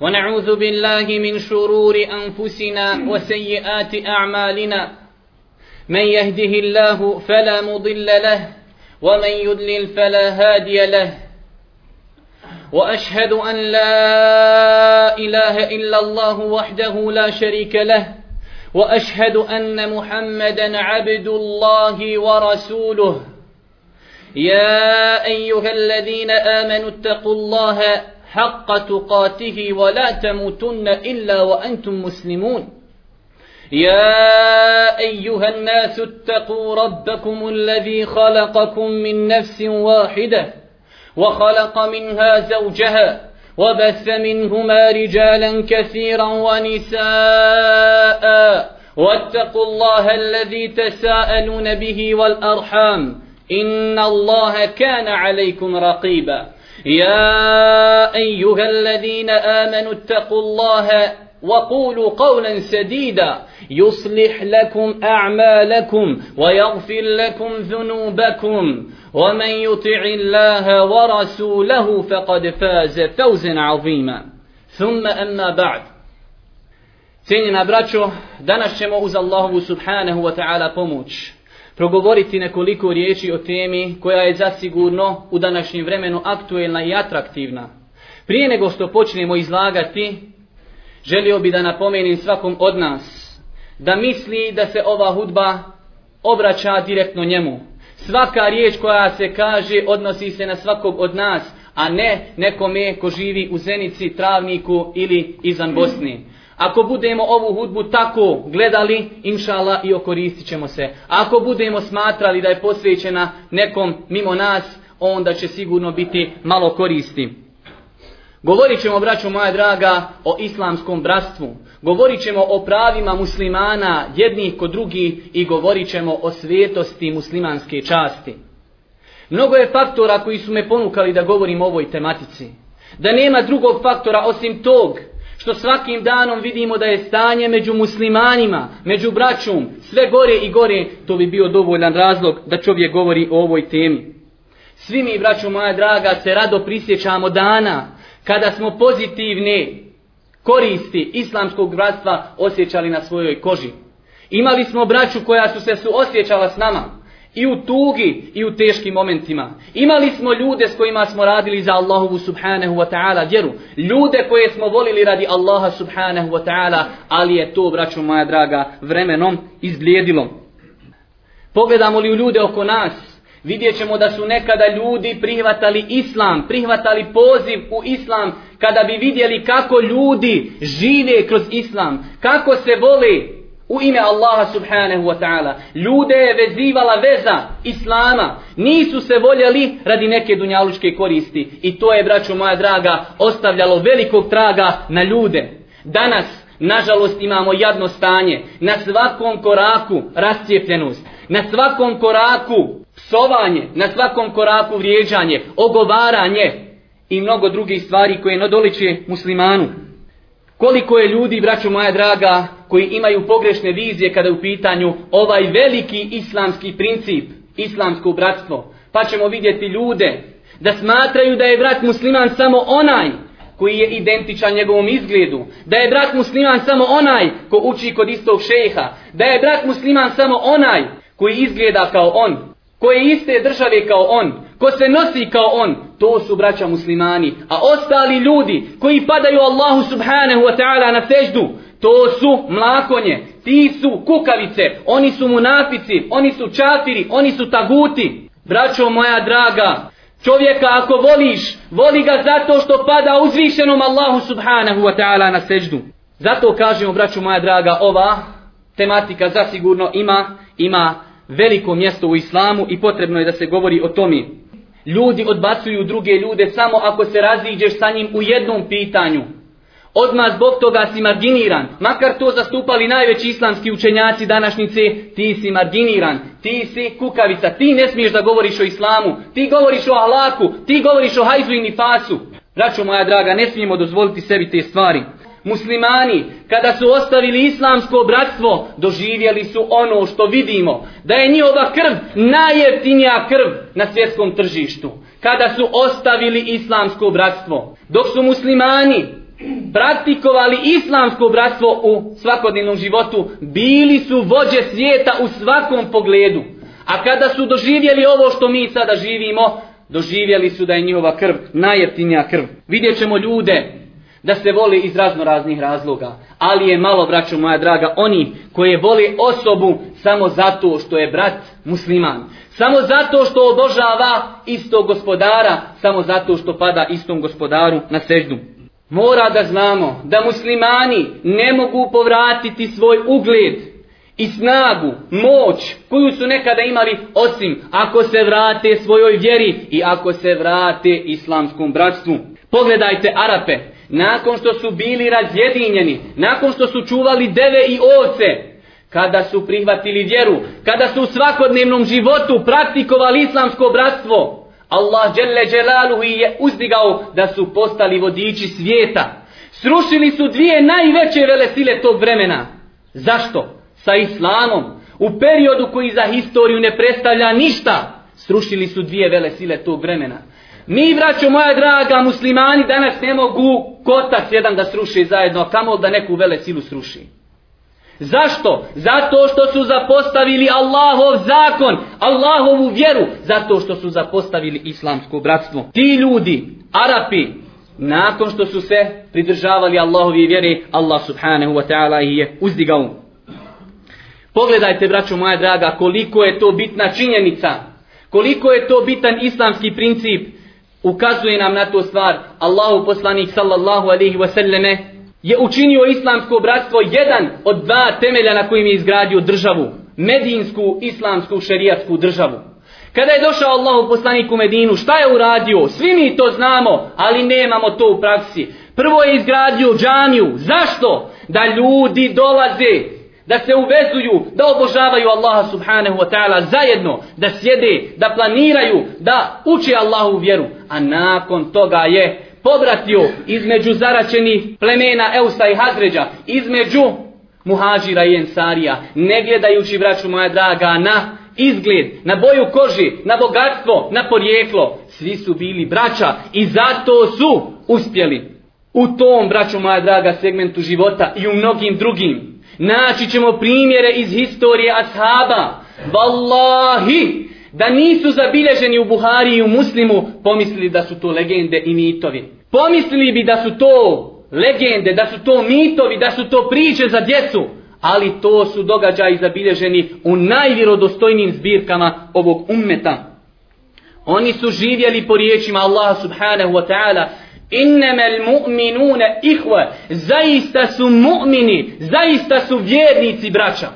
ونعوذ بالله من شرور أنفسنا وسيئات أعمالنا. من يهده الله فلا مضل له ومن يضلل فلا هادي له. وأشهد أن لا إله إلا الله وحده لا شريك له وأشهد أن محمدا عبد الله ورسوله. يا أيها الذين آمنوا اتقوا الله حق تقاته ولا تموتن إلا وأنتم مسلمون. يا أيها الناس اتقوا ربكم الذي خلقكم من نفس واحدة وخلق منها زوجها وبث منهما رجالا كثيرا ونساء. واتقوا الله الذي تساءلون به والأرحام. إن الله كان عليكم رقيبا. يا أيها الذين آمنوا اتقوا الله وقولوا قولا سديدا. يصلح لكم أعمالكم ويغفر لكم ذنوبكم. ومن يطع الله ورسوله فقد فاز فوزا عظيما. ثم أما بعد. Cijenjena braćo, danas ćemo uz Allahovu subhanahu wa pomoć. Progovoriti nekoliko riječi o temi koja je zasigurno u današnjem vremenu aktuelna i atraktivna. Prije nego što počnemo izlagati, želio bi da napomenim svakom od nas da misli da se ova hudba obraća direktno njemu. Svaka riječ koja se kaže odnosi se na svakog od nas, a ne nekome ko živi u Zenici, Travniku ili izvan Bosni. Ako budemo ovu hudbu tako gledali, inšala i okoristit ćemo se. Ako budemo smatrali da je posvećena nekom mimo nas, onda će sigurno biti malo koristi. Govorit ćemo, braćo moja draga, o islamskom bratstvu. Govorit ćemo o pravima muslimana jednih kod drugih i govorit ćemo o svetosti muslimanske časti. Mnogo je faktora koji su me ponukali da govorim o ovoj tematici. Da nema drugog faktora osim tog što svakim danom vidimo da je stanje među muslimanima, među braćom, sve gore i gore, to bi bio dovoljan razlog da čovjek govori o ovoj temi. Svi mi, braćo moja draga, se rado prisjećamo dana kada smo pozitivne koristi islamskog bratstva osjećali na svojoj koži. Imali smo braću koja su se suosjećala s nama. I u tugi i u teškim momentima. Imali smo ljude s kojima smo radili za Allahovu subhanahu wa ta'ala vjeru. Ljude koje smo volili radi Allaha subhanahu wa ta'ala, ali je to, braćo moja draga, vremenom izblijedilo. Pogledamo li u ljude oko nas, vidjet ćemo da su nekada ljudi prihvatali islam, prihvatali poziv u islam, kada bi vidjeli kako ljudi žive kroz islam, kako se vole, u ime Allaha subhanahu wa ta'ala. Ljude je vezivala veza Islama. Nisu se voljeli radi neke dunjalučke koristi. I to je, braćo moja draga, ostavljalo velikog traga na ljude. Danas, nažalost, imamo jadno stanje. Na svakom koraku rascijepljenost. Na svakom koraku psovanje. Na svakom koraku vrijeđanje. Ogovaranje. I mnogo drugih stvari koje nadoliče muslimanu. Koliko je ljudi, braćo moja draga, koji imaju pogrešne vizije kada je u pitanju ovaj veliki islamski princip, islamsko bratstvo. Pa ćemo vidjeti ljude da smatraju da je brat musliman samo onaj koji je identičan njegovom izgledu. Da je brat musliman samo onaj ko uči kod istog šeha. Da je brat musliman samo onaj koji izgleda kao on. Koji je iste države kao on. Ko se nosi kao on. To su braća muslimani. A ostali ljudi koji padaju Allahu subhanahu wa ta'ala na seždu. To su mlakonje, ti su kukavice, oni su munafici, oni su čafiri, oni su taguti. Braćo moja draga, čovjeka ako voliš, voli ga zato što pada uzvišenom Allahu subhanahu wa ta'ala na seždu. Zato kažemo, braćo moja draga, ova tematika zasigurno ima, ima veliko mjesto u islamu i potrebno je da se govori o tome. Ljudi odbacuju druge ljude samo ako se raziđeš sa njim u jednom pitanju. Odmah zbog toga si marginiran. Makar to zastupali najveći islamski učenjaci današnjice, ti si marginiran. Ti si kukavica. Ti ne smiješ da govoriš o islamu. Ti govoriš o ahlaku, Ti govoriš o hajzu i nifasu. Braćo moja draga, ne smijemo dozvoliti sebi te stvari. Muslimani, kada su ostavili islamsko bratstvo, doživjeli su ono što vidimo. Da je njihova krv najjeftinija krv na svjetskom tržištu. Kada su ostavili islamsko bratstvo. Dok su muslimani praktikovali islamsko bratstvo u svakodnevnom životu, bili su vođe svijeta u svakom pogledu. A kada su doživjeli ovo što mi sada živimo, doživjeli su da je njihova krv najjeftinija krv. Vidjet ćemo ljude da se voli iz razno raznih razloga. Ali je malo, braćo moja draga, oni koji voli osobu samo zato što je brat musliman. Samo zato što obožava istog gospodara, samo zato što pada istom gospodaru na seždu. Mora da znamo da muslimani ne mogu povratiti svoj ugled i snagu, moć koju su nekada imali osim ako se vrate svojoj vjeri i ako se vrate islamskom bratstvu. Pogledajte Arape, nakon što su bili razjedinjeni, nakon što su čuvali deve i ovce, kada su prihvatili vjeru, kada su u svakodnevnom životu praktikovali islamsko bratstvo, Allah dželle dželaluhu je uzdigao da su postali vodiči svijeta. Srušili su dvije najveće velesile tog vremena. Zašto? Sa islamom. U periodu koji za historiju ne predstavlja ništa, srušili su dvije velesile tog vremena. Mi, braćo moja draga, muslimani danas ne mogu kotac jedan da sruši zajedno, a kamo da neku vele silu sruši. Zašto? Zato što su zapostavili Allahov zakon, Allahovu vjeru, zato što su zapostavili islamsko bratstvo. Ti ljudi, Arapi, nakon što su se pridržavali Allahovi vjere, Allah subhanahu wa ta'ala ih je uzdigao. Pogledajte, braćo moja draga, koliko je to bitna činjenica, koliko je to bitan islamski princip, ukazuje nam na to stvar Allahu poslanik sallallahu alaihi wa sallame je učinio islamsko bratstvo jedan od dva temelja na kojim je izgradio državu medinsku islamsku šerijatsku državu. Kada je došao Allahu poslanik u Medinu šta je uradio? Svi mi to znamo ali nemamo to u praksi. Prvo je izgradio džamiju. Zašto? Da ljudi dolaze da se uvezuju, da obožavaju Allaha subhanahu wa ta'ala zajedno, da sjede, da planiraju, da uče Allahu vjeru. A nakon toga je pobratio između zaračenih plemena Eusa i Hazređa, između muhađira i ensarija, ne gledajući braću moja draga na izgled, na boju koži, na bogatstvo, na porijeklo. Svi su bili braća i zato su uspjeli u tom, braću moja draga, segmentu života i u mnogim drugim. Naći ćemo primjere iz historije ashaba. Wallahi, da nisu zabilježeni u Buhari i u Muslimu, pomislili da su to legende i mitovi. Pomislili bi da su to legende, da su to mitovi, da su to priče za djecu. Ali to su događaji zabilježeni u najvjerodostojnim zbirkama ovog ummeta. Oni su živjeli po riječima Allaha subhanahu wa ta'ala al-mu'minuna ikhwa, zaista su mu'mini, zaista su vjernici braća.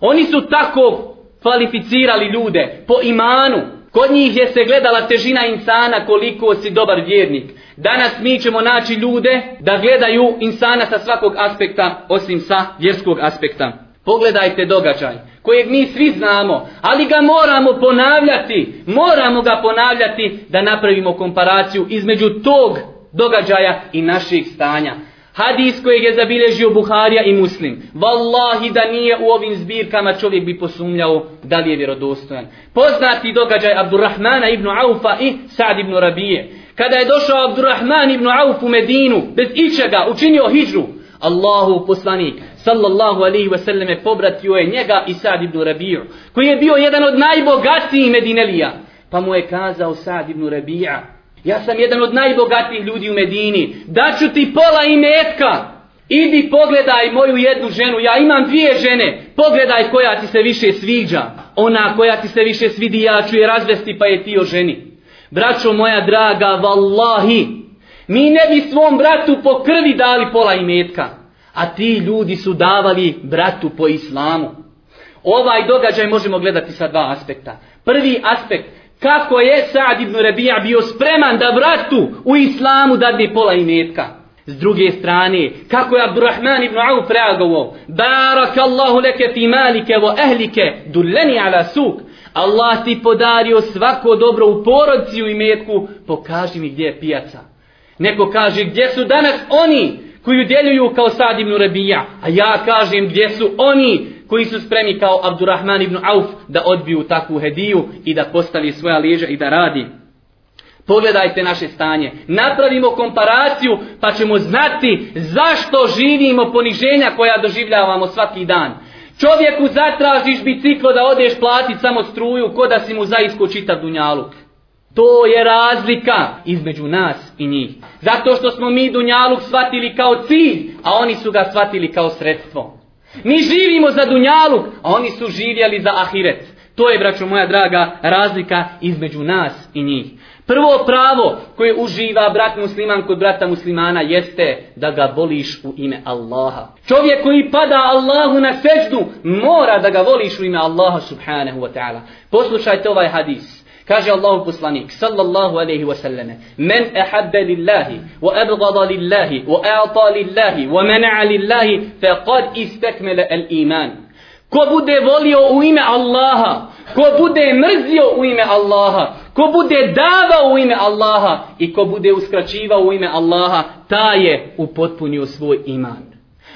Oni su tako kvalificirali ljude po imanu. Kod njih je se gledala težina insana koliko si dobar vjernik. Danas mi ćemo naći ljude da gledaju insana sa svakog aspekta osim sa vjerskog aspekta. Pogledajte događaj kojeg mi svi znamo, ali ga moramo ponavljati, moramo ga ponavljati da napravimo komparaciju između tog događaja i naših stanja. Hadis kojeg je zabilježio Buharija i Muslim. Wallahi da nije u ovim zbirkama čovjek bi posumljao da li je vjerodostojan. Poznati događaj Abdurrahmana ibn Aufa i Sa'd ibn Rabije. Kada je došao Abdurrahman ibn Auf u Medinu, bez ičega, učinio hijđu, Allahu poslanik, sallallahu alaihi wa sallam, pobratio je njega i Sa'd ibn Rabiju, koji je bio jedan od najbogatijih Medinelija. Pa mu je kazao Sa'd ibn Rabija, Ja sam jedan od najbogatijih ljudi u Medini. Daću ti pola imetka. Idi pogledaj moju jednu ženu. Ja imam dvije žene. Pogledaj koja ti se više sviđa. Ona koja ti se više svidi ja ću je razvesti pa je ti o ženi. Braćo moja draga, vallahi. Mi ne bi svom bratu po krvi dali pola imetka. A ti ljudi su davali bratu po islamu. Ovaj događaj možemo gledati sa dva aspekta. Prvi aspekt, kako je Sa'd ibn Rabija bio spreman da vratu u islamu dadne pola imetka. S druge strane, kako je Abdurrahman ibn Auf reagovao, Barak Allahu leke fi malike vo ehlike, dulleni ala suk. Allah ti podario svako dobro u porodci u imetku, pokaži mi gdje je pijaca. Neko kaže, gdje su danas oni koji udjeljuju kao Sa'd ibn Rabija, a ja kažem, gdje su oni koji su spremi kao Abdurrahman ibn Auf da odbiju takvu hediju i da postavi svoja leža i da radi. Pogledajte naše stanje. Napravimo komparaciju pa ćemo znati zašto živimo poniženja koja doživljavamo svaki dan. Čovjeku zatražiš biciklo da odeš platit samo struju ko da si mu zaisko čitav dunjaluk. To je razlika između nas i njih. Zato što smo mi dunjaluk shvatili kao cilj, a oni su ga shvatili kao sredstvo. Mi živimo za dunjaluk, a oni su živjeli za ahiret. To je, braćo moja draga, razlika između nas i njih. Prvo pravo koje uživa brat musliman kod brata muslimana jeste da ga voliš u ime Allaha. Čovjek koji pada Allahu na seždu mora da ga voliš u ime Allaha subhanahu wa ta'ala. Poslušajte ovaj hadis. Kaže Allahu poslanik sallallahu alejhi ve selleme: "Men ahabba lillahi wa abghada lillahi wa a'ta lillahi wa mana'a lillahi faqad istakmala al-iman." Ko bude volio u ime Allaha, ko bude mrzio u ime Allaha, ko bude davao u ime Allaha i ko bude uskraćivao u ime Allaha, ta je upotpunio svoj iman.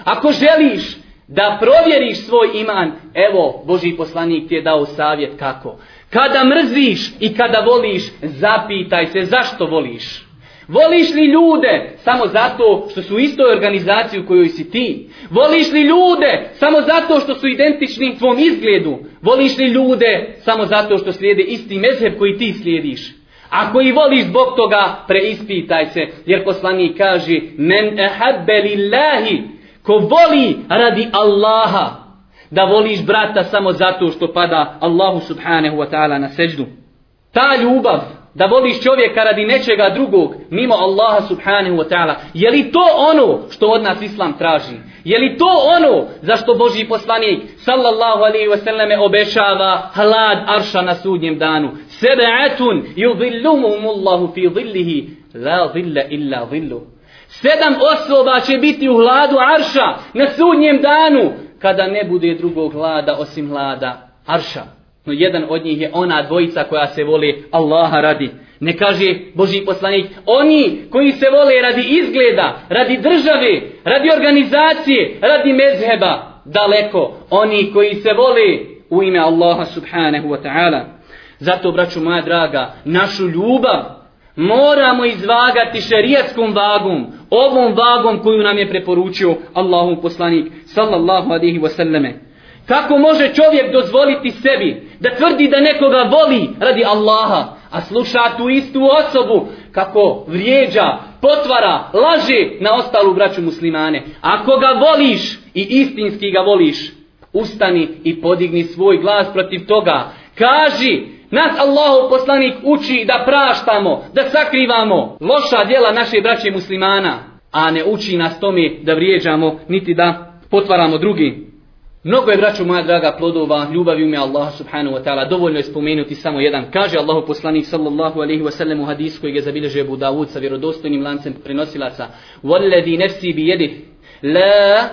Ako želiš da provjeriš svoj iman, evo, Boži poslanik ti je dao savjet kako. Kada mrziš i kada voliš, zapitaj se zašto voliš. Voliš li ljude samo zato što su u istoj organizaciji u kojoj si ti? Voliš li ljude samo zato što su identični tvom izgledu? Voliš li ljude samo zato što slijede isti mezheb koji ti slijediš? Ako i voliš zbog toga, preispitaj se, jer poslanik kaže, men ehabbe lillahi, ko voli radi Allaha, da voliš brata samo zato što pada Allahu subhanahu wa ta'ala na seđdu. Ta ljubav, da voliš čovjeka radi nečega drugog, mimo Allaha subhanahu wa ta'ala, je li to ono što od nas Islam traži? Je li to ono za što Boži poslanik sallallahu alaihi wa sallame obešava hlad arša na sudnjem danu? Sebe'atun yudhillumumullahu fi dhillihi, la dhilla illa dhillu. Sedam osoba će biti u hladu arša na sudnjem danu, kada ne bude drugog hlada osim hlada arša. No jedan od njih je ona dvojica koja se voli Allaha radi. Ne kaže Boži poslanik, oni koji se vole radi izgleda, radi države, radi organizacije, radi mezheba, daleko. Oni koji se vole u ime Allaha subhanahu wa ta'ala. Zato, braću moja draga, našu ljubav moramo izvagati šerijatskom vagom, ovom vagom koju nam je preporučio Allahu poslanik sallallahu alaihi wasallame. Kako može čovjek dozvoliti sebi da tvrdi da nekoga voli radi Allaha, a sluša tu istu osobu kako vrijeđa, potvara, laže na ostalu braću muslimane. Ako ga voliš i istinski ga voliš, ustani i podigni svoj glas protiv toga. Kaži, nas Allahov poslanik uči da praštamo, da sakrivamo loša djela naše braće muslimana, a ne uči nas tome da vrijeđamo, niti da potvaramo drugi. Mnogo je, braću moja draga, plodova ljubavi ume Allah subhanahu wa ta'ala. Dovoljno je spomenuti samo jedan. Kaže Allahu poslanik sallallahu alaihi wa sallam u hadisku koji je zabilježio Abu Dawud sa vjerodostojnim lancem prenosilaca. Walladhi nafsi bi jedih. La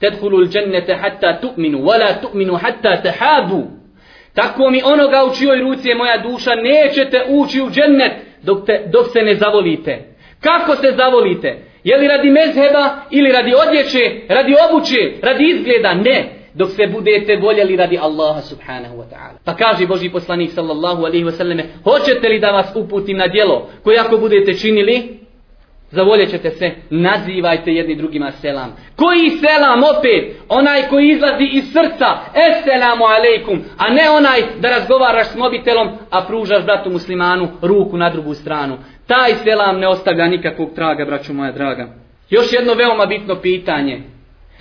tadkhulu al-jannata hatta tu'minu, wa la tu'minu hatta tahabu. Tako mi onoga u čijoj ruci je moja duša, nećete ući u džennet dok, te, dok se ne zavolite. Kako se zavolite? Je li radi mezheba ili radi odjeće, radi obuće, radi izgleda? Ne. Dok se budete voljeli radi Allaha subhanahu wa ta'ala. Pa kaže Boži poslanik sallallahu alaihi wa sallame, hoćete li da vas uputim na djelo koje ako budete činili, zavoljet ćete se, nazivajte jedni drugima selam. Koji selam opet? Onaj koji izlazi iz srca, eselamu alaikum, a ne onaj da razgovaraš s mobitelom, a pružaš bratu muslimanu ruku na drugu stranu. Taj selam ne ostavlja nikakvog traga, braću moja draga. Još jedno veoma bitno pitanje.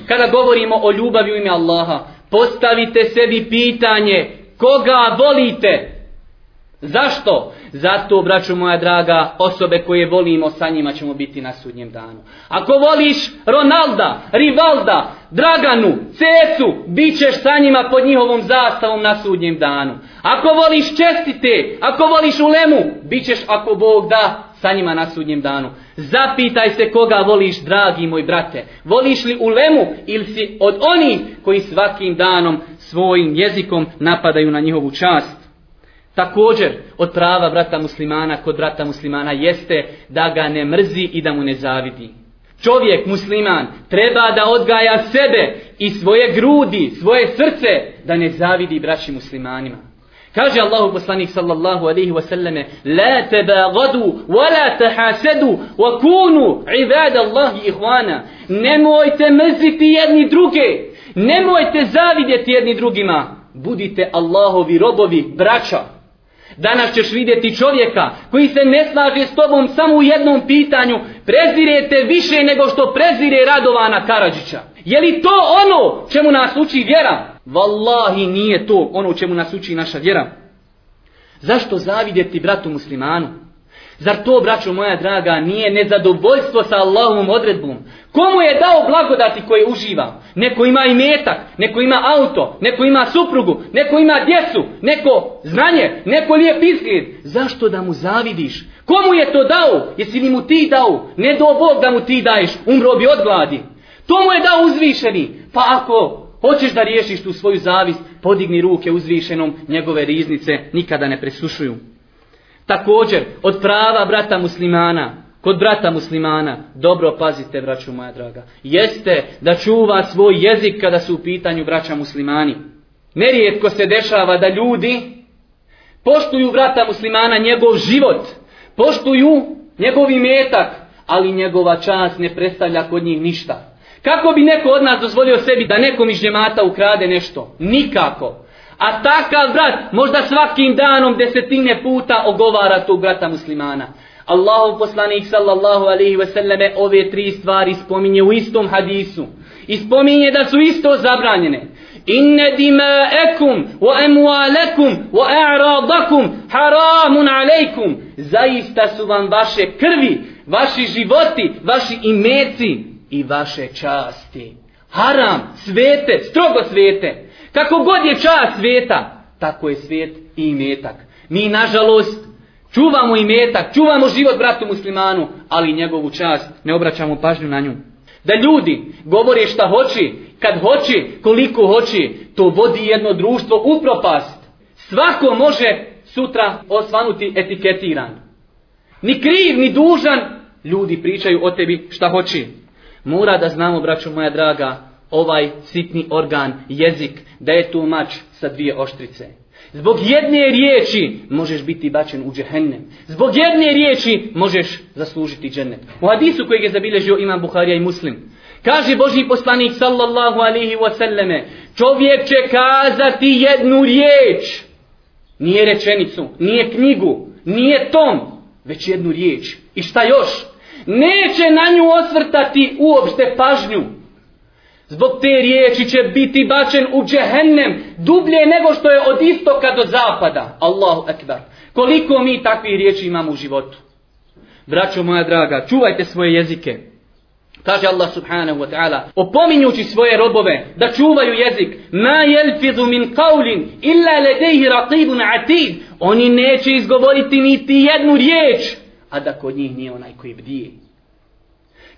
Kada govorimo o ljubavi u ime Allaha, postavite sebi pitanje koga volite. Zašto? Zato, braću moja draga, osobe koje volimo, sa njima ćemo biti na sudnjem danu. Ako voliš Ronalda, Rivalda, Draganu, Cecu, bit ćeš sa njima pod njihovom zastavom na sudnjem danu. Ako voliš čestite, ako voliš ulemu, bit ćeš ako Bog da sa njima na sudnjem danu. Zapitaj se koga voliš, dragi moj brate. Voliš li ulemu ili si od onih koji svakim danom svojim jezikom napadaju na njihovu čast. Također, od prava brata muslimana kod brata muslimana jeste da ga ne mrzi i da mu ne zavidi. Čovjek musliman treba da odgaja sebe i svoje grudi, svoje srce da ne zavidi braći muslimanima. Kaže Allahu poslanik sallallahu alaihi wa sallame La tebagadu, wa la tahasadu, wa kunu ibada Allahi ihvana. Nemojte mrziti jedni druge. Nemojte zavidjeti jedni drugima. Budite Allahovi robovi, braća. Danas ćeš vidjeti čovjeka koji se ne slaže s tobom samo u jednom pitanju. Prezirete više nego što prezire Radovana Karadžića. Je li to ono čemu nas uči vjera? Wallahi nije to ono čemu nas uči naša vjera. Zašto zavidjeti bratu muslimanu? Zar to, braćo moja draga, nije nezadovoljstvo sa Allahovom odredbom? Komu je dao blagodati koje uživa? Neko ima i metak, neko ima auto, neko ima suprugu, neko ima djecu, neko znanje, neko lijep izgled. Zašto da mu zavidiš? Komu je to dao? Jesi li mu ti dao? Ne do Bog da mu ti daješ, umro bi od gladi. To mu je dao uzvišeni. Pa ako hoćeš da riješiš tu svoju zavist, podigni ruke uzvišenom, njegove riznice nikada ne presušuju. Također, od prava brata muslimana, kod brata muslimana, dobro pazite, braću moja draga, jeste da čuva svoj jezik kada su u pitanju braća muslimani. Nerijetko se dešava da ljudi poštuju brata muslimana njegov život, poštuju njegov imetak, ali njegova čast ne predstavlja kod njih ništa. Kako bi neko od nas dozvolio sebi da nekom iz džemata ukrade nešto? Nikako. A takav brat možda svakim danom desetine puta ogovara tog brata muslimana. Allahu poslanik sallallahu alaihi ve selleme ove tri stvari spominje u istom hadisu. I spominje da su isto zabranjene. Inne dima'ekum wa emualekum wa a'radakum haramun alejkum. Zaista su vam vaše krvi, vaši životi, vaši imeci i vaše časti. Haram, svete, strogo svete. Kako god je čast sveta, tako je svet i imetak. Mi, nažalost, čuvamo imetak, čuvamo život bratu muslimanu, ali njegovu čast ne obraćamo pažnju na nju. Da ljudi govore šta hoće, kad hoće, koliko hoće, to vodi jedno društvo u propast. Svako može sutra osvanuti etiketiran. Ni kriv, ni dužan, ljudi pričaju o tebi šta hoće. Mora da znamo, braćo moja draga, ovaj sitni organ, jezik, da je tu mač sa dvije oštrice. Zbog jedne riječi možeš biti bačen u džehennem. Zbog jedne riječi možeš zaslužiti džennet. U hadisu kojeg je zabilježio imam Buharija i Muslim. Kaže Boži poslanik sallallahu alihi wasallame, čovjek će kazati jednu riječ. Nije rečenicu, nije knjigu, nije tom, već jednu riječ. I šta još? Neće na nju osvrtati uopšte pažnju. Zbog te riječi će biti bačen u džehennem dublje nego što je od istoka do zapada. Allahu ekber. Koliko mi takvih riječi imamo u životu? Braćo moja draga, čuvajte svoje jezike. Kaže Allah subhanahu wa ta'ala, opominjući svoje robove da čuvaju jezik, ma yalfizu min qavlin illa ledejhi raqibun atid. Oni neće izgovoriti niti jednu riječ, a da kod njih nije onaj koji bdije.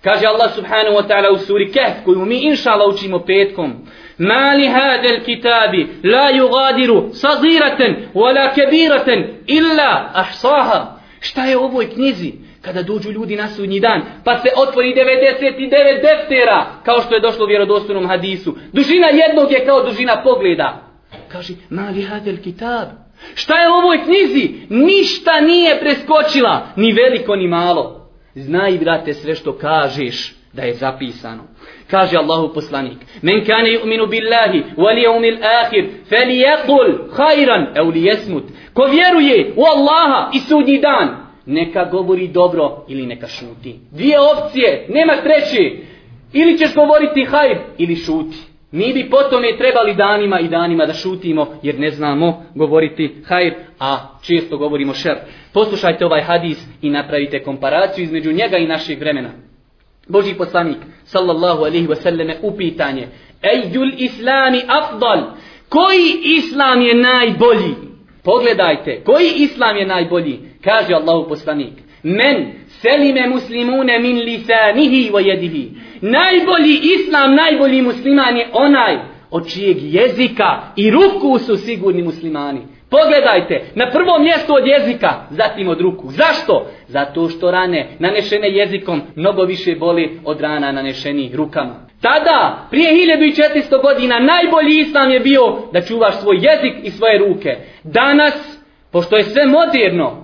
Kaže Allah subhanahu wa ta'ala u suri Kehf koju mi inša Allah učimo petkom. Ma li hadel kitabi la yugadiru sagiraten wala kebiraten illa ahsaha. Šta je u ovoj knjizi? Kada dođu ljudi na sudnji dan, pa se otvori 99 deftera, kao što je došlo u vjerodostojnom hadisu. Dužina jednog je kao dužina pogleda. Kaže, ma li hadel kitab? Šta je u ovoj knjizi? Ništa nije preskočila, ni veliko ni malo. Znaj, brate, sve što kažeš da je zapisano. Kaže Allahu poslanik, men kane yu'minu billahi wal yawmil akhir falyaqul khayran aw liyasmut. Ko vjeruje u Allaha i sudnji dan, neka govori dobro ili neka šuti. Dvije opcije, nema treće. Ili ćeš govoriti hajr ili šuti. Mi bi potom je trebali danima i danima da šutimo jer ne znamo govoriti hajr, a često govorimo šer. Poslušajte ovaj hadis i napravite komparaciju između njega i našeg vremena. Boži poslanik, sallallahu alaihi wa sallame, u. Ejjul islami afdal. Koji islam je najbolji? Pogledajte, koji islam je najbolji? Kaže Allahu poslanik. Men selime muslimune min lisanihi wa jedihi. Najbolji islam, najbolji musliman je onaj od čijeg jezika i ruku su sigurni muslimani. Pogledajte, na prvo mjesto od jezika, zatim od ruku. Zašto? Zato što rane nanešene jezikom mnogo više boli od rana nanešenih rukama. Tada, prije 1400 godina, najbolji islam je bio da čuvaš svoj jezik i svoje ruke. Danas, pošto je sve moderno,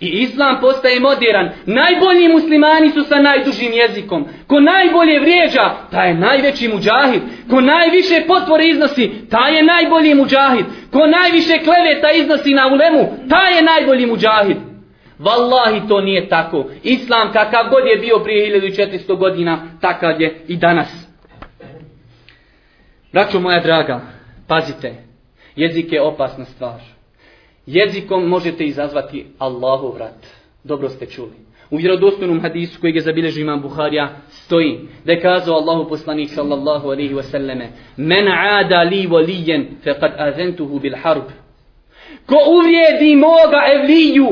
I islam postaje modern. Najbolji muslimani su sa najdužim jezikom. Ko najbolje vrijeđa, taj je najveći muđahid. Ko najviše potvore iznosi, taj je najbolji muđahid. Ko najviše kleveta iznosi na ulemu, taj je najbolji muđahid. Wallahi to nije tako. Islam kakav god je bio prije 1400 godina, takav je i danas. Braćo moja draga, pazite, jezik je opasna stvar. Jezikom možete izazvati Allahov vrat. Dobro ste čuli. U vjerodostojnom hadisu kojeg je zabilježio imam Buharija stoji da je kazao Allahu poslanik sallallahu alaihi wa sallame Men aada li volijen fe kad azentuhu bil harb. Ko uvrijedi moga evliju,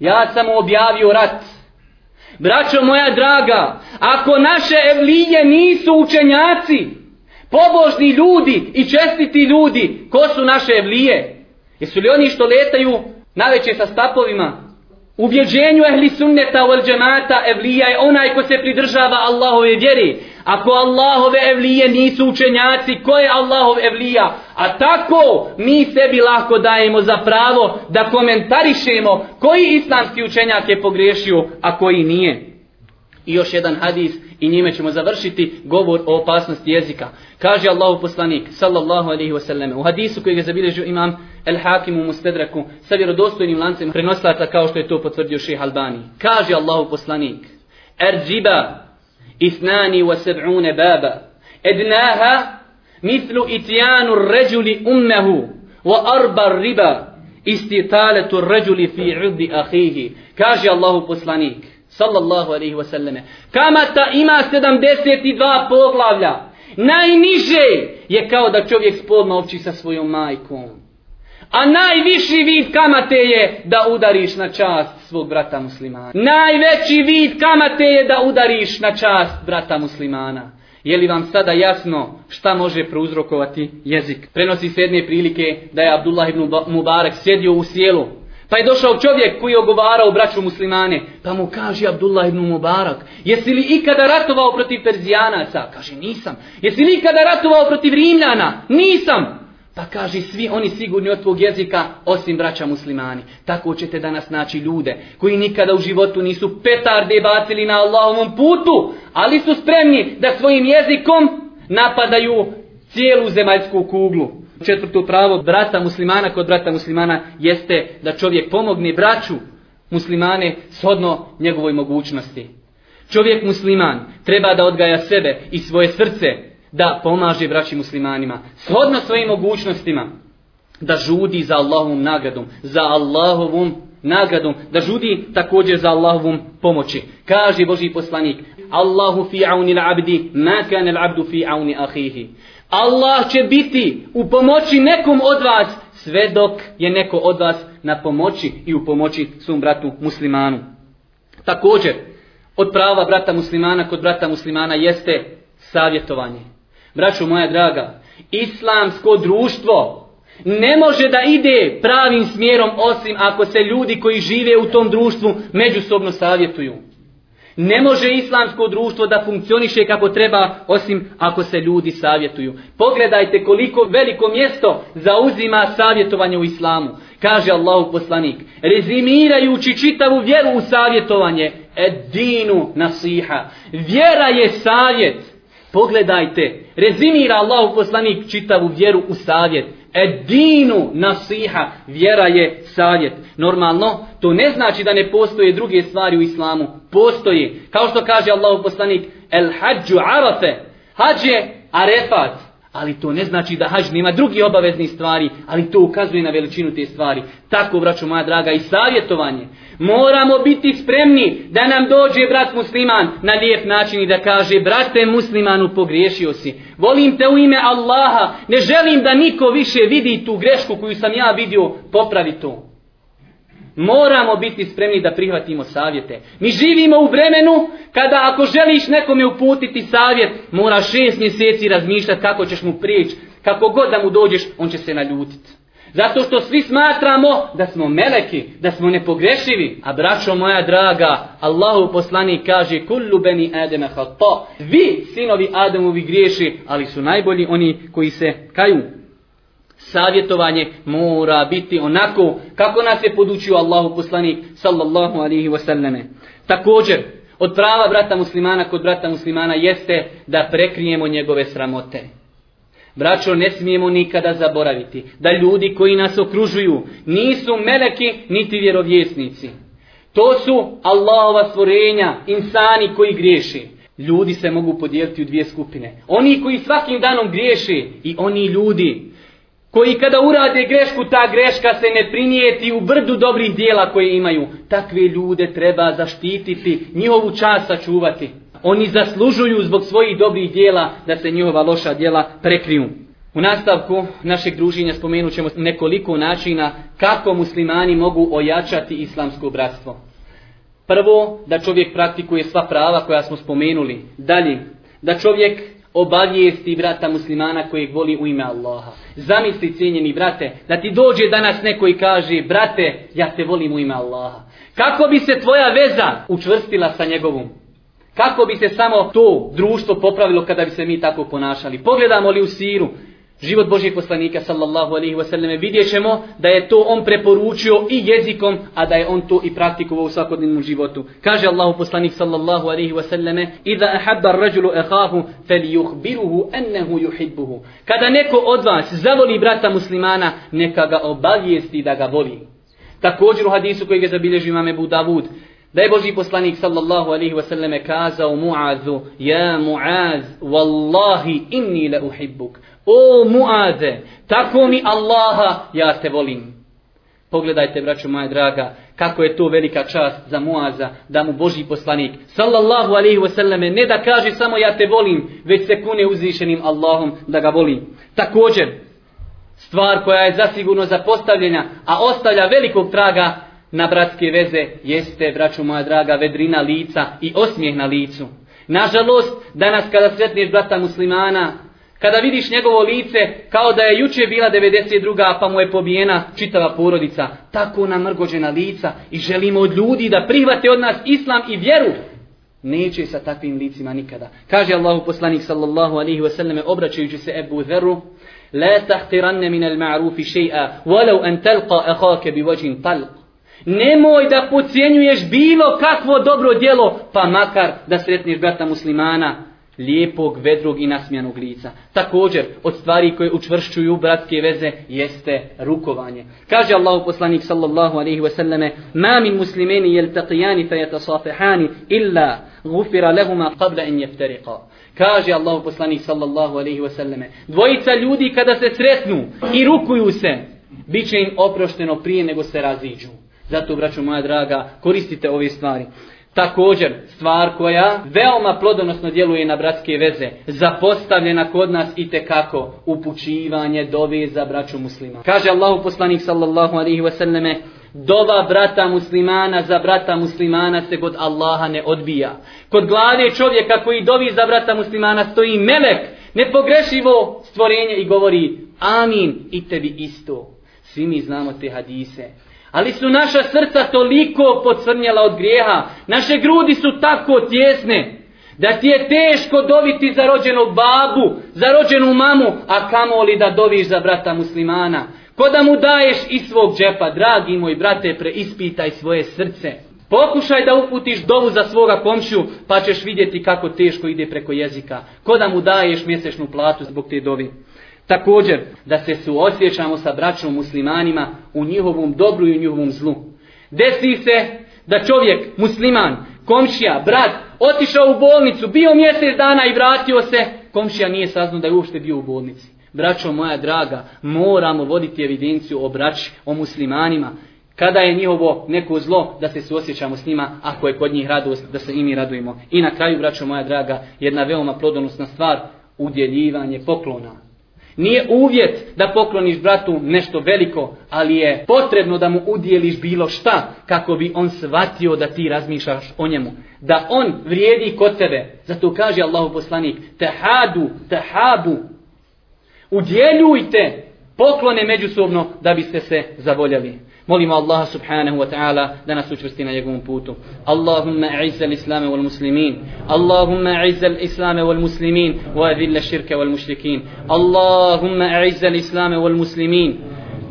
ja sam objavio rat. Braćo moja draga, ako naše evlije nisu učenjaci, pobožni ljudi i čestiti ljudi, ko su naše evlije? Jesu li oni što letaju naveće sa stapovima? U vjeđenju ehli sunneta wal džemata evlija je onaj ko se pridržava Allahove vjeri. Ako Allahove evlije nisu učenjaci, ko je Allahov evlija? A tako mi sebi lahko dajemo za pravo da komentarišemo koji islamski učenjak je pogrešio, a koji nije. I još jedan hadis i njime ćemo završiti govor o opasnosti jezika. Kaže Allahu poslanik sallallahu alejhi ve selleme u hadisu koji ga zabilježio imam El Hakim u Mustedraku sa vjerodostojnim lancem prenoslaca kao što je to potvrdio Šejh Albani. Kaže Allahu poslanik: "Erjiba ithnani wa sab'un baba ednaha mithlu ityanu ar-rajuli ummuhu wa arba ar-riba istitalatu ar-rajuli fi 'uddi akhihi." Kaže Allahu poslanik sallallahu alaihi wasallame. "Kamata ima 72 poglavlja." Najniže je kao da čovjek spolno opći sa svojom majkom. A najviši vid kamate je da udariš na čast svog brata muslimana. Najveći vid kamate je da udariš na čast brata muslimana. Je li vam sada jasno šta može prouzrokovati jezik? Prenosi se jedne prilike da je Abdullah ibn Mubarak sjedio u sjelu. Pa je došao čovjek koji je ogovarao braću muslimane. Pa mu kaže Abdullah ibn Mubarak, jesi li ikada ratovao protiv Perzijanaca? Kaže, nisam. Jesi li ikada ratovao protiv Rimljana? Nisam. Pa kaže svi oni sigurni od tvog jezika osim braća muslimani. Tako ćete danas naći ljude koji nikada u životu nisu petarde bacili na Allahovom putu, ali su spremni da svojim jezikom napadaju cijelu zemaljsku kuglu. Četvrto pravo brata muslimana kod brata muslimana jeste da čovjek pomogne braću muslimane shodno njegovoj mogućnosti. Čovjek musliman treba da odgaja sebe i svoje srce da pomaže braći muslimanima shodno svojim mogućnostima. Da žudi za Allahovom nagradom za Allahovom nagradom da žudi također za Allahovom pomoći. Kaže Boži poslanik Allahu fi auni l'abdi ma kane l'abdu fi auni ahihi Allah će biti u pomoći nekom od vas sve dok je neko od vas na pomoći i u pomoći svom bratu muslimanu također od prava brata muslimana kod brata muslimana jeste savjetovanje braćo moja draga, islamsko društvo ne može da ide pravim smjerom osim ako se ljudi koji žive u tom društvu međusobno savjetuju. Ne može islamsko društvo da funkcioniše kako treba osim ako se ljudi savjetuju. Pogledajte koliko veliko mjesto zauzima savjetovanje u islamu. Kaže Allahu poslanik, rezimirajući čitavu vjeru u savjetovanje, edinu nasiha. Vjera je savjet. Pogledajte, rezimira Allahu poslanik čitavu vjeru u savjet. Edinu nasiha, vjera je savjet. Normalno, to ne znači da ne postoje druge stvari u islamu. Postoje. kao što kaže Allahu poslanik, el hađu arafe, hađ je arefat. Ali to ne znači da hađ nema drugi obavezni stvari, ali to ukazuje na veličinu te stvari. Tako, braćo moja draga, i savjetovanje. Moramo biti spremni da nam dođe brat musliman na lijep način i da kaže, brate muslimanu, pogriješio si. Volim te u ime Allaha, ne želim da niko više vidi tu grešku koju sam ja vidio, popravi to. Moramo biti spremni da prihvatimo savjete. Mi živimo u vremenu kada ako želiš nekome uputiti savjet, mora šest mjeseci razmišljati kako ćeš mu prijeći. Kako god da mu dođeš, on će se naljutiti. Zato što svi smatramo da smo meleki, da smo nepogrešivi. A braćo moja draga, Allahu poslanik kaže kullu beni ademe hata. Vi, sinovi Adamovi griješi, ali su najbolji oni koji se kaju. Savjetovanje mora biti onako kako nas je podučio Allahu poslanik sallallahu alihi wasallame. Također, od prava brata muslimana kod brata muslimana jeste da prekrijemo njegove sramote. Braćo, ne smijemo nikada zaboraviti da ljudi koji nas okružuju nisu meleki niti vjerovjesnici. To su Allahova stvorenja, insani koji griješi. Ljudi se mogu podijeliti u dvije skupine. Oni koji svakim danom griješi i oni ljudi koji kada urade grešku, ta greška se ne prinijeti u brdu dobrih dijela koje imaju. Takve ljude treba zaštititi, njihovu čast sačuvati. Oni zaslužuju zbog svojih dobrih dijela da se njihova loša dijela prekriju. U nastavku našeg druženja spomenut ćemo nekoliko načina kako muslimani mogu ojačati islamsko bratstvo. Prvo, da čovjek praktikuje sva prava koja smo spomenuli. Dalje, da čovjek obavijesti brata muslimana kojeg voli u ime Allaha. Zamisli cijenjeni brate, da ti dođe danas neko i kaže, brate, ja te volim u ime Allaha. Kako bi se tvoja veza učvrstila sa njegovom? Kako bi se samo to društvo popravilo kada bi se mi tako ponašali? Pogledamo li u siru život Božijeg poslanika sallallahu alaihi wasallam vidjet ćemo da je to on preporučio i jezikom, a da je on to i praktikovao u svakodnevnom životu. Kaže Allahu poslanik sallallahu alaihi wasallam Iza ahabba rajulu ehahu fel yuhbiruhu ennehu yuhibbuhu. Kada neko od vas zavoli brata muslimana, neka ga obavijesti da ga voli. Također u hadisu koji je zabilježio imam Ebu Davud, Da je Boži poslanik sallallahu alaihi wasallam kazao Mu'azu, Ja Mu'az, Wallahi inni la uhibbuk. O Mu'aze, tako mi Allaha, ja te volim. Pogledajte, braćo moja draga, kako je to velika čast za Muaza, da mu Boži poslanik, sallallahu alaihi wasallame, ne da kaže samo ja te volim, već se kune uzvišenim Allahom da ga volim. Također, stvar koja je zasigurno zapostavljena, a ostavlja velikog traga, na bratske veze jeste, braću moja draga, vedrina lica i osmijeh na licu. Nažalost, danas kada sretneš brata muslimana, kada vidiš njegovo lice kao da je juče bila 92. pa mu je pobijena čitava porodica, tako namrgođena lica i želimo od ljudi da prihvate od nas islam i vjeru, neće sa takvim licima nikada. Kaže Allahu poslanik sallallahu alaihi wa sallam obraćajući se Ebu Zeru, La tahtiranne min al ma'rufi še'a, walau an talqa ahake bi vođin talq. Nemoj da pocijenjuješ bilo kakvo dobro djelo, pa makar da sretniš brata muslimana, lijepog, vedrog i nasmijanog lica. Također, od stvari koje učvršćuju bratske veze, jeste rukovanje. Kaže Allahu poslanik sallallahu alaihi wa sallame, ma min muslimeni jel taqijani fe jetasafihani illa gufira lehuma qabla en jeftariqa. Kaže Allahu poslanik sallallahu alaihi wa sallame, dvojica ljudi kada se sretnu i rukuju se, bit će im oprošteno prije nego se raziđu. Zato, braćo moja draga, koristite ove stvari. Također, stvar koja veoma plodonosno djeluje na bratske veze, zapostavljena kod nas i tekako upućivanje dove za braću muslima. Kaže Allahu poslanik sallallahu alaihi wasallame, dova brata muslimana za brata muslimana se kod Allaha ne odbija. Kod glade čovjeka koji dovi za brata muslimana stoji melek, nepogrešivo stvorenje i govori amin i tebi isto. Svi mi znamo te hadise. Ali su naša srca toliko pocrnjela od grijeha. Naše grudi su tako tjesne. Da ti je teško dobiti za rođenu babu, za rođenu mamu, a kamoli da doviš za brata muslimana. Ko da mu daješ iz svog džepa, dragi moj brate, preispitaj svoje srce. Pokušaj da uputiš dovu za svoga komšiju, pa ćeš vidjeti kako teško ide preko jezika. Ko da mu daješ mjesečnu platu zbog te dovi. Također, da se suosjećamo sa braćom muslimanima u njihovom dobru i u njihovom zlu. Desi se da čovjek, musliman, komšija, brat, otišao u bolnicu, bio mjesec dana i vratio se, komšija nije saznao da je uopšte bio u bolnici. Braćo moja draga, moramo voditi evidenciju o braći, o muslimanima. Kada je njihovo neko zlo, da se suosjećamo s njima, ako je kod njih radost, da se i mi radujemo. I na kraju, braćo moja draga, jedna veoma plodonosna stvar, udjeljivanje poklona. Nije uvjet da pokloniš bratu nešto veliko, ali je potrebno da mu udjeliš bilo šta kako bi on shvatio da ti razmišljaš o njemu. Da on vrijedi kod tebe. Zato kaže Allahu poslanik, tehadu, tehabu. Udjeljujte, poklone međusobno da biste se zavoljeli. Molimo Allaha subhanahu wa ta'ala da nas učvrsti na njegovom putu. Allahumma a'izza l-islame wal muslimin. Allahumma a'izza l-islame wal muslimin wa adhilla shirka wal mushrikin. Allahumma a'izza l-islame wal muslimin.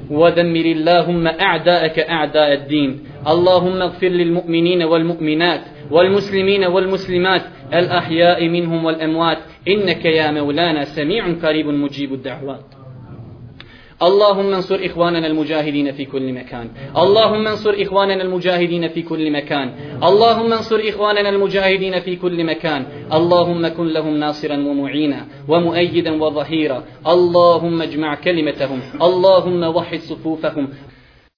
ودمر اللهم أعداءك أعداء الدين اللهم اغفر للمؤمنين والمؤمنات والمسلمين والمسلمات الأحياء منهم والأموات إنك يا مولانا سميع قريب مجيب الدعوات اللهم انصر إخواننا المجاهدين في كل مكان. اللهم انصر إخواننا المجاهدين في كل مكان. اللهم انصر إخواننا المجاهدين في كل مكان. اللهم كن لهم ناصرا ومعينا ومؤيدا وظهيرا. اللهم اجمع كلمتهم. اللهم وحد صفوفهم.